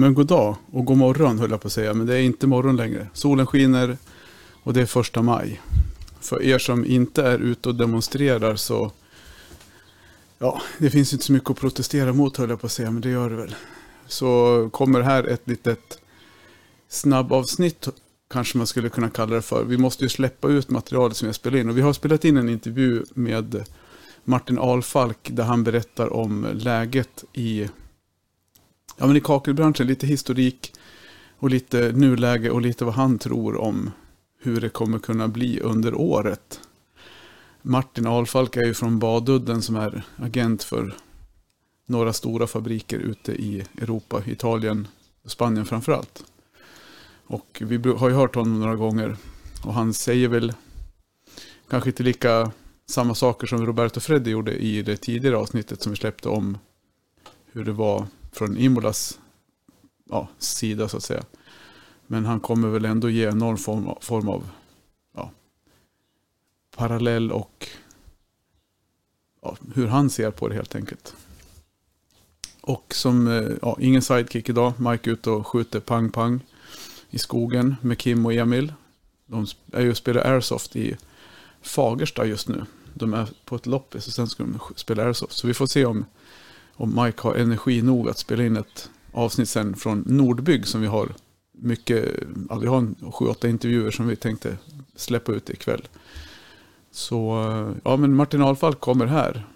men god dag och god morgon höll jag på att säga. Men det är inte morgon längre. Solen skiner och det är första maj. För er som inte är ute och demonstrerar så... Ja, det finns inte så mycket att protestera mot höll jag på att säga, men det gör det väl. Så kommer här ett litet snabbavsnitt kanske man skulle kunna kalla det för. Vi måste ju släppa ut materialet som jag spelar in. Och vi har spelat in en intervju med Martin Alfalk där han berättar om läget i, ja, men i kakelbranschen. Lite historik och lite nuläge och lite vad han tror om hur det kommer kunna bli under året. Martin Alfalk är ju från Badudden som är agent för några stora fabriker ute i Europa, Italien och Spanien framförallt. Och vi har ju hört honom några gånger. Och han säger väl kanske inte lika samma saker som Roberto Freddi gjorde i det tidigare avsnittet som vi släppte om hur det var från Imolas ja, sida så att säga. Men han kommer väl ändå ge någon form, form av ja, parallell och ja, hur han ser på det helt enkelt. Och som, eh, ja, ingen sidekick idag. Mike ut och skjuter pang-pang i skogen med Kim och Emil. De är ju och spelar Airsoft i Fagersta just nu. De är på ett loppis och sen ska de spela Airsoft. Så vi får se om, och Mike har energi nog att spela in ett avsnitt sen från Nordbygg som vi har mycket, ja, vi har sju, åtta intervjuer som vi tänkte släppa ut ikväll. Så eh, ja, men Martin Alfalk kommer här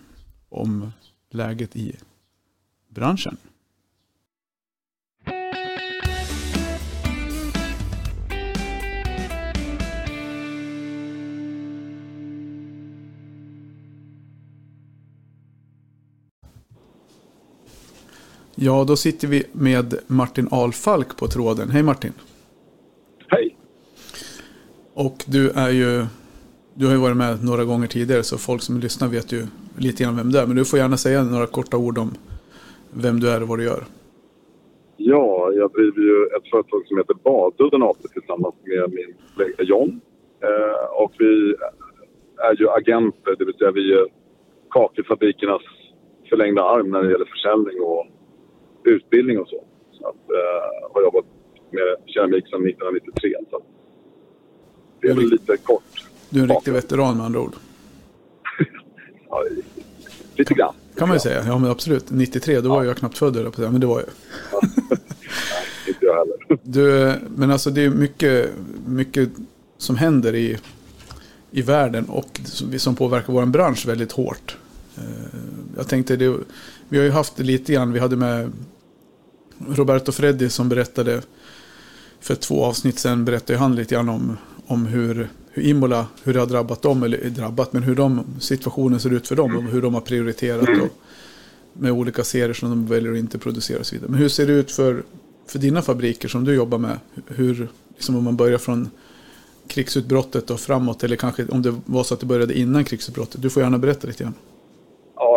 om läget i branschen. Ja, då sitter vi med Martin Alfalk på tråden. Hej Martin! Hej! Och du är ju, du har ju varit med några gånger tidigare så folk som lyssnar vet ju lite grann vem du är. Men du får gärna säga några korta ord om vem du är och vad du gör. Ja, jag driver ju ett företag som heter Badudden AB tillsammans med min kollega John. Eh, och vi är ju agenter, det vill säga vi är kakelfabrikernas förlängda arm när det gäller försäljning och utbildning och så. Så att, eh, har jobbat med keramik sedan 1993. Så det är väl lite kort. Du är en riktig veteran med andra ord. ja, lite grann. Kan man ju säga. Ja men absolut. 93, då ja. var jag knappt född på det, men det var jag. Nej, inte jag heller. Du, men alltså det är mycket, mycket som händer i, i världen och som påverkar vår bransch väldigt hårt. Eh, jag tänkte, det, vi har ju haft det lite grann, vi hade med Roberto Freddi som berättade för två avsnitt sen berättade han lite grann om, om hur, hur Imola, hur det har drabbat dem, eller drabbat, men hur de, situationen ser ut för dem och hur de har prioriterat och, med olika serier som de väljer att inte producera och så vidare. Men hur ser det ut för, för dina fabriker som du jobbar med? Hur, liksom om man börjar från krigsutbrottet och framåt, eller kanske om det var så att det började innan krigsutbrottet. Du får gärna berätta lite grann.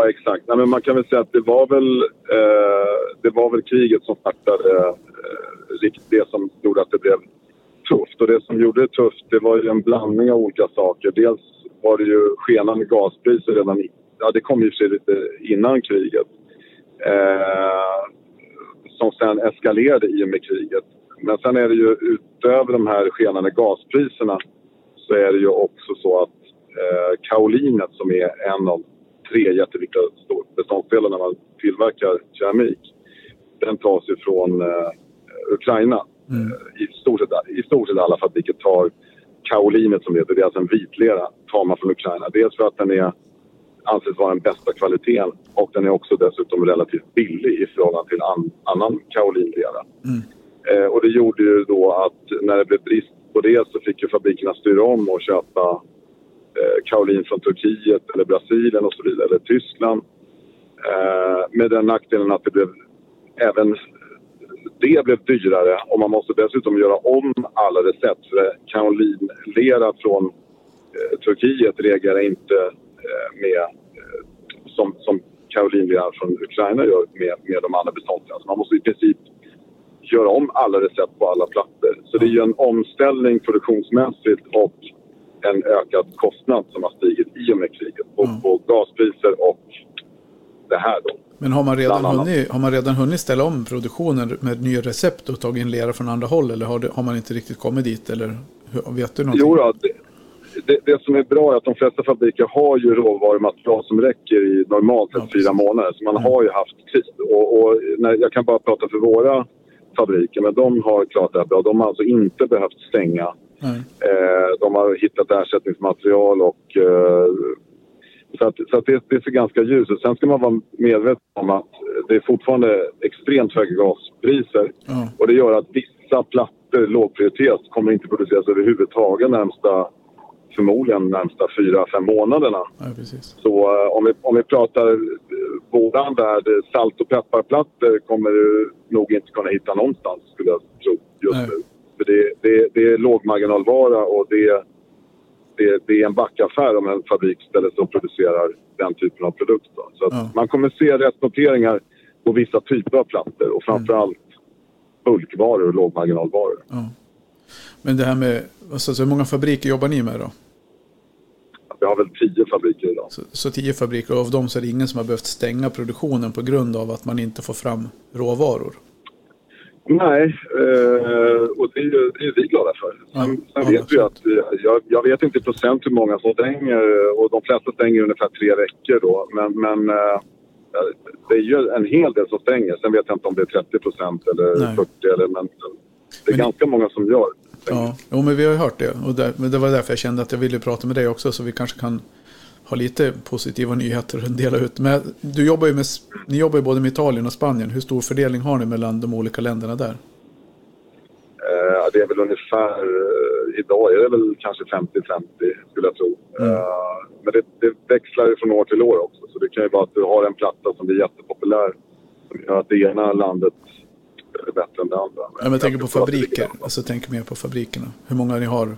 Ja, exakt. Nej, men man kan väl säga att det var väl, eh, det var väl kriget som startade eh, det som gjorde att det blev tufft. Och det som gjorde det tufft det var ju en blandning av olika saker. Dels var det ju skenande gaspriser redan ja, det kom ju sig lite innan kriget. Eh, som sen eskalerade i och med kriget. Men sen är det ju utöver de här skenande gaspriserna så är det ju också så att eh, kaolinet som är en av tre jätteviktiga beståndsdelar när man tillverkar keramik. Den tas ifrån eh, Ukraina. Mm. Eh, I, stort sett, I stort sett alla fabriker tar kaolinet som det heter, det är alltså en vitlera, tar man från Ukraina. Dels för att den är, anses vara den bästa kvaliteten och den är också dessutom relativt billig i förhållande till an, annan kaolinlera. Mm. Eh, och det gjorde ju då att när det blev brist på det så fick ju fabrikerna styra om och köpa Eh, Caroline från Turkiet eller Brasilien och så vidare, eller Tyskland. Eh, med den nackdelen att det blev även det blev dyrare och man måste dessutom göra om alla recept för kaolinlera från eh, Turkiet reagerar inte eh, med eh, som, som kaolinlera från Ukraina gör med, med de andra beståndsdelarna. Man måste i princip göra om alla recept på alla plattor. Så det är ju en omställning produktionsmässigt och en ökad kostnad som har stigit i och med kriget. På, mm. på gaspriser och det här då. Men har man, redan hunnit, har man redan hunnit ställa om produktionen med nya recept och tagit in lera från andra håll? Eller har, det, har man inte riktigt kommit dit? Eller vet du någonting? Jo då, det, det, det som är bra är att de flesta fabriker har ju råvarumaterial som räcker i normalt sett Ja, fyra månader. Så man Mm. har ju haft tid. Och, och när, jag kan bara prata för våra fabriker, men de har klarat det här bra. De har alltså inte behövt stänga. Eh, de har hittat ersättningsmaterial och eh, så, att, så att det, det ser ganska ljust ut. Sen ska man vara medveten om att det är fortfarande extremt höga gaspriser Ja, och det gör att vissa plattor lågprioriteras kommer inte produceras överhuvudtaget närmsta förmodligen närmsta fyra, fem månaderna. ja. Så eh, om, vi, om vi pratar eh, våran värld, salt och pepparplattor kommer du nog inte kunna hitta någonstans skulle jag tro just Nej. nu. För det, det, det är lågmarginalvara och det, det, det är en backaffär om en fabrik ställer sig och producerar den typen av produkt. Då. Så Ja. man kommer se restnoteringar på vissa typer av plattor och framförallt bulkvaror och lågmarginalvaror. Ja. Men det här med, alltså, så hur många fabriker jobbar ni med då? Vi har väl tio fabriker idag. Så, så tio fabriker och av dem så är det ingen som har behövt stänga produktionen på grund av att man inte får fram råvaror. Nej, eh, och det är, ju, det är vi glada för. Sen, sen vet vi att, eh, jag, jag vet inte procent hur många som stänger eh, och de flesta stänger ungefär tre veckor då. Men, men eh, det är ju en hel del som stänger. Sen vet jag inte om det är 30 procent eller Nej. 40 eller men det är Men- ganska många som gör. Ja, jo, men vi har ju hört det. Och där, men det var därför jag kände att jag ville prata med dig också. Så vi kanske kan ha lite positiva nyheter att dela ut. Men du jobbar ju med, ni jobbar ju både med Italien och Spanien. Hur stor fördelning har ni mellan de olika länderna där? Eh, det är väl ungefär, eh, idag är det väl kanske 50-50 skulle jag tro. Mm. Eh, men det, det växlar ju från år till år också. Så det kan ju vara att du har en platta som blir jättepopulär som gör att det ena landet är bättre än det andra. Ja, men jag tänker på fabriker. Alltså tänker mer på fabrikerna. Hur många ni har.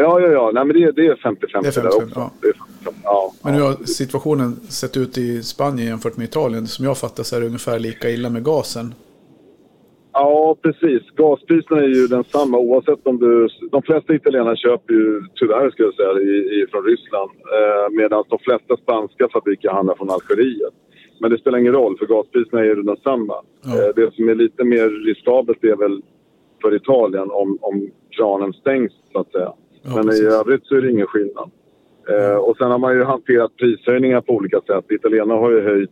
Ja, ja, ja. Nej, men det, det är 50-50 Det är 50-50, där också. ja. Det är 50-50, ja, Men hur har situationen sett ut i Spanien jämfört med Italien? Som jag fattar så är det ungefär lika illa med gasen. Ja, precis. Gaspriserna är ju densamma oavsett om du... De flesta italienare köper ju tyvärr, ska jag säga, i, i, från Ryssland. Eh, medan de flesta spanska fabriker handlar från Algeriet. Men det spelar ingen roll, för gaspriserna är ju densamma. Ja. Eh, det som är lite mer riskabelt är väl för Italien om, om kranen stängs, så att säga. Ja, Men precis. i övrigt så är det ingen skillnad. Eh, och sen har man ju hanterat prishöjningar på olika sätt. Italienarna har ju höjt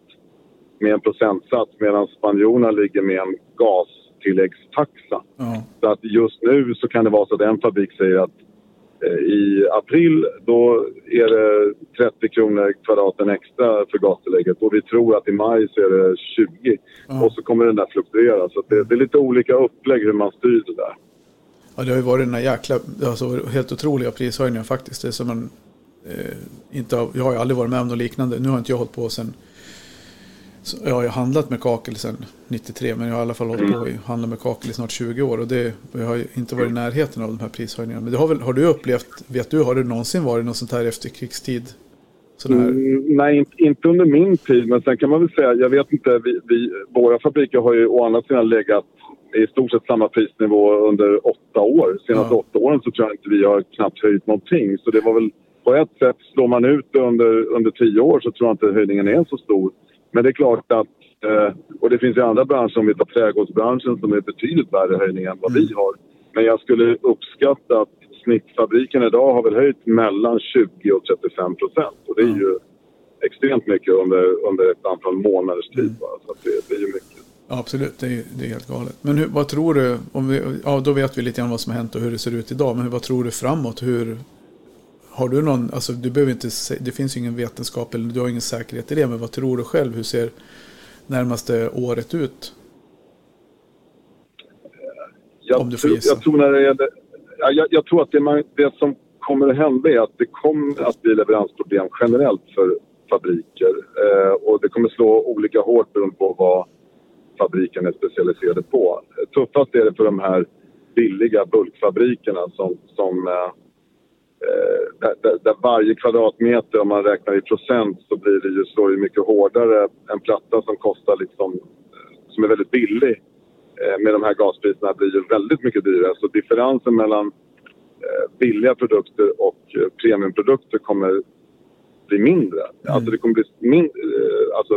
med en procentsats medan spanjorerna ligger med en gastilläggstaxa. Ja, Så att just nu så kan det vara så att en fabrik säger att eh, i april då är det 30 kronor kvadraten extra för gastillägget och vi tror att i maj så är det 20 Ja. och så kommer den där fluktuera. Så det, det är lite olika upplägg hur man styr det där. Ja, det har ju varit den här jäkla, alltså helt otroliga prishöjningar faktiskt. Det är som man eh, inte har, jag har ju aldrig varit med om något liknande. Nu har inte jag hållit på sen, så jag har ju handlat med kakel sen 93, men jag har i alla fall hållit på och handlat med kakel i snart 20 år. Och det, jag har ju inte varit i närheten av de här prishöjningarna. Men det har, väl, har du upplevt, vet du, har det någonsin varit något sånt här efterkrigstid? Mm, nej, inte, inte under min tid. Men sen kan man väl säga, jag vet inte, vi, vi, våra fabriker har ju å andra sidan legat i stort sett samma prisnivå under åtta år. Senaste Ja. åtta åren så tror jag inte vi har knappt höjt någonting. Så det var väl på ett sätt, slår man ut det under, under tio år så tror jag inte höjningen är så stor. Men det är klart att, eh, och det finns ju andra branscher, om vi tar trädgårdsbranschen som är betydligt värre höjningar än vad vi har. Men jag skulle uppskatta att snittfabriken idag har väl höjt mellan 20 och 35 procent. Och det är ju extremt mycket under, under ett antal månaders tid. Bara. Så det, det är ju mycket. Ja, absolut. Det är, det är helt galet. Men hur, vad tror du? Om vi, ja, då vet vi lite grann vad som har hänt och hur det ser ut idag. Men vad tror du framåt? Hur, har du någon, alltså du behöver inte, det finns ju ingen vetenskap eller du har ingen säkerhet i det. Men vad tror du själv? Hur ser närmaste året ut? Jag, Om du får gissa. jag tror när det gäller, ja, jag, jag tror att det, man, det som kommer att hända är att det kommer att bli leveransproblem generellt för fabriker. Eh, och det kommer slå olika hårt beroende på vad fabriken är specialiserade på. Tuffast är det för de här billiga bulkfabrikerna som, som eh, eh, där, där, där varje kvadratmeter, om man räknar i procent, så blir det ju, slår det mycket hårdare. En platta som kostar liksom, eh, som är väldigt billig med de här gaspriserna blir ju väldigt mycket dyrare. Så differensen mellan billiga produkter och premiumprodukter kommer bli mindre. Alltså det kommer bli min, eh, alltså,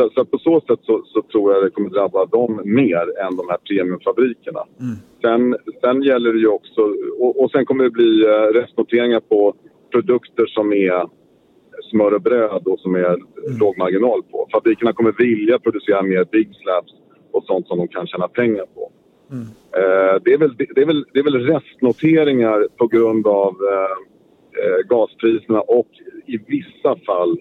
så, så på så sätt så, så, tror jag det kommer drabba dem mer än de här premiumfabrikerna. Mm. Sen, sen gäller det ju också, och, och sen kommer det bli eh, restnoteringar på produkter som är smör och bröd och som är mm. låg marginal på. Fabrikerna kommer vilja producera mer big slabs och sånt som de kan tjäna pengar på. Mm. Eh, det, är väl, det, är väl, det är väl restnoteringar på grund av eh, eh gaspriserna och i vissa fall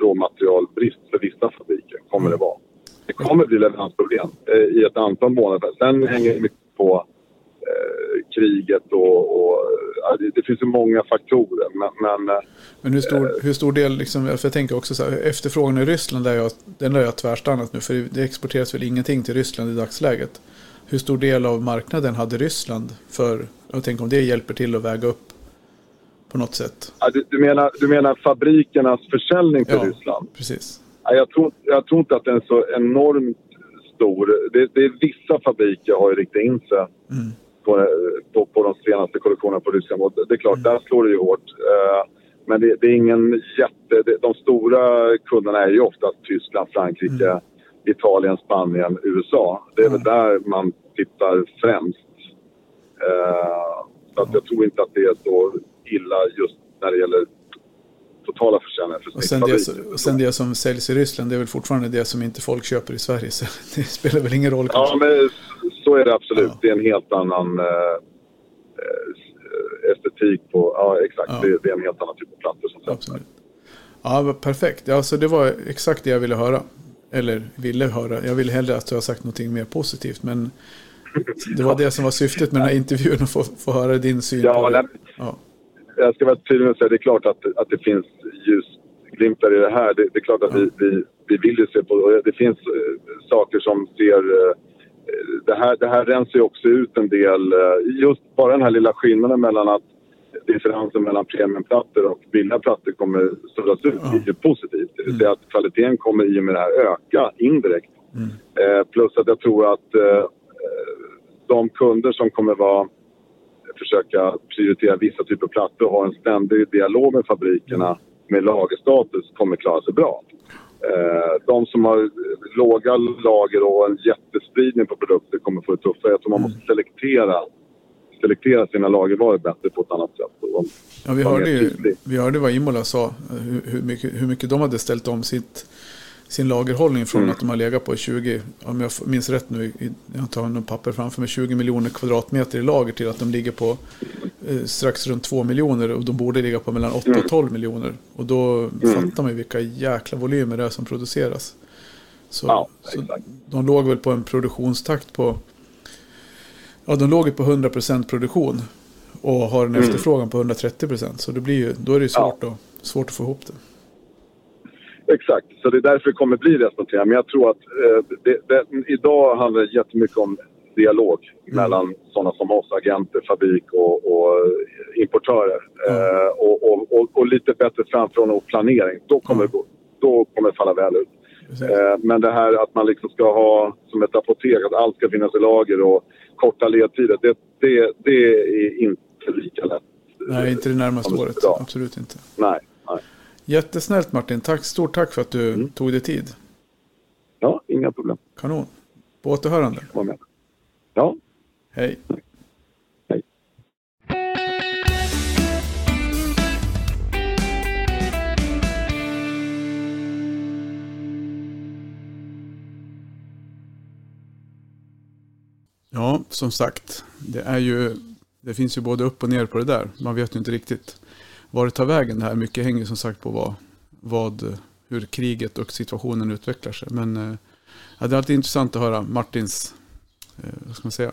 råmaterialbrist för vissa fabriker kommer det vara. Det kommer bli leveransproblem eh, i ett antal månader. Sen hänger det mycket på eh, kriget och, och det, det, finns ju många faktorer. Men, men, eh, men hur, stor, hur stor del, liksom, för jag tänker också så här, efterfrågan i Ryssland, där jag, den har jag tvärstannat nu, för det exporteras väl ingenting till Ryssland i dagsläget. Hur stor del av marknaden hade Ryssland för, jag tänker om det hjälper till att väga upp på något sätt? Ja, du, du, menar, du menar fabrikernas försäljning till ja, Ryssland? precis. Ja, jag, tror, jag tror inte att den är så enormt stor. Det, det är vissa fabriker har ju riktat in sig mm. på, på, på, de senaste kollektionerna på ryska Det är klart, mm. där slår det ju hårt. Uh, men det, det, är ingen jätte... de stora kunderna är ju oftast Tyskland, Frankrike, mm. Italien, Spanien, USA. Det är väl där man tittar främst. Uh, så att jag tror inte att det är så illa just när det gäller totala försäljningen. För och sen det, och sen det som säljs i Ryssland, det är väl fortfarande det som inte folk köper i Sverige. Så det spelar väl ingen roll kanske? Ja, men så är det absolut. Ja. Det är en helt annan äh, estetik på, ja exakt, ja. Det, det, är en helt annan typ av plattor som säljs. Ja, perfekt. Ja, så det var exakt det jag ville höra. Eller ville höra. Jag ville hellre att du har sagt någonting mer positivt. Men det var det som var syftet med den här intervjun, att få, få höra din syn ja, på det. Ja jag ska vara tydlig och säga, det är klart att, att det finns ljusglimtar i det här. Det, det är klart att vi, vi, vi vill ju se på... Det finns uh, saker som ser... Uh, det, här, det här rensar ju också ut en del... Uh, just bara den här lilla skillnaden mellan att differensen mellan premiumplattor och billiga plattor kommer suddas ut ja. är ju positivt. Det vill säga att kvaliteten kommer i och med det här öka indirekt. Mm. Eh, plus att jag tror att eh, de kunder som kommer vara försöka prioritera vissa typer av plattor och ha en ständig dialog med fabrikerna med lagerstatus kommer klara sig bra. Eh, de som har låga lager och en jättespridning på produkter kommer få det tuffare. Jag tror man måste selektera, selektera sina lagervaror bättre på ett annat sätt. Ja, vi, hörde ju, vi hörde vad Imola sa, hur, hur, mycket, hur mycket de hade ställt om sitt sin lagerhållning från mm. att de har legat på 20, om jag minns rätt nu, jag tar någon papper framför mig, 20 miljoner kvadratmeter i lager till att de ligger på eh, strax runt 2 miljoner och de borde ligga på mellan 8 och 12 mm. miljoner. Och då mm. fattar man ju vilka jäkla volymer det är som produceras. Så, ja, så de låg väl på en produktionstakt på, ja de låg på 100% produktion och har en mm. efterfrågan på 130%. Så det blir ju, då är det ju svårt, ja. att, svårt att få ihop det. Exakt, så det är därför det kommer bli restnoteringar. Men jag tror att eh, det, det, idag handlar det jättemycket om dialog mm. mellan sådana som oss, agenter, fabrik och, och importörer. Mm. Eh, och, och, och, lite bättre framförhållning och planering. Då kommer, mm. då kommer det falla väl ut. Eh, men det här att man liksom ska ha som ett apotek, att allt ska finnas i lager och korta ledtider. Det, det, det är inte lika lätt. Nej, inte det närmaste året. Absolut inte. Nej. Jättesnällt Martin. Tack, stort tack för att du mm. tog dig tid. Ja, inga problem. Kanon. På återhörande. Ja. Hej. Hej. Ja, som sagt. Det, är ju, det finns ju både upp och ner på det där. Man vet ju inte riktigt var det tar vägen det här. Mycket hänger som sagt på vad, vad, hur kriget och situationen utvecklar sig. Men eh, ja, det är alltid intressant att höra Martins eh, vad ska man säga,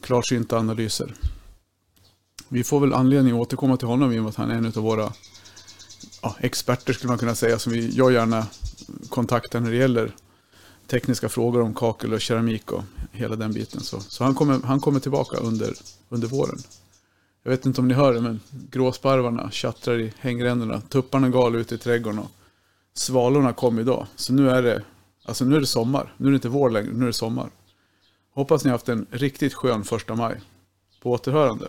klarsynta analyser. Vi får väl anledning att återkomma till honom i och med att han är en av våra ja, experter skulle man kunna säga. Som vi, jag gärna kontaktar när det gäller tekniska frågor om kakel och keramik och hela den biten. Så, så han, kommer, han kommer tillbaka under, under våren. Jag vet inte om ni hör det, men gråsparvarna tjattrar i hängrännorna. Tupparna gal ute i trädgården och svalorna kom idag. Så nu är det, alltså nu är det sommar. Nu är det inte vår längre, nu är det sommar. Hoppas ni har haft en riktigt skön första maj. På återhörande.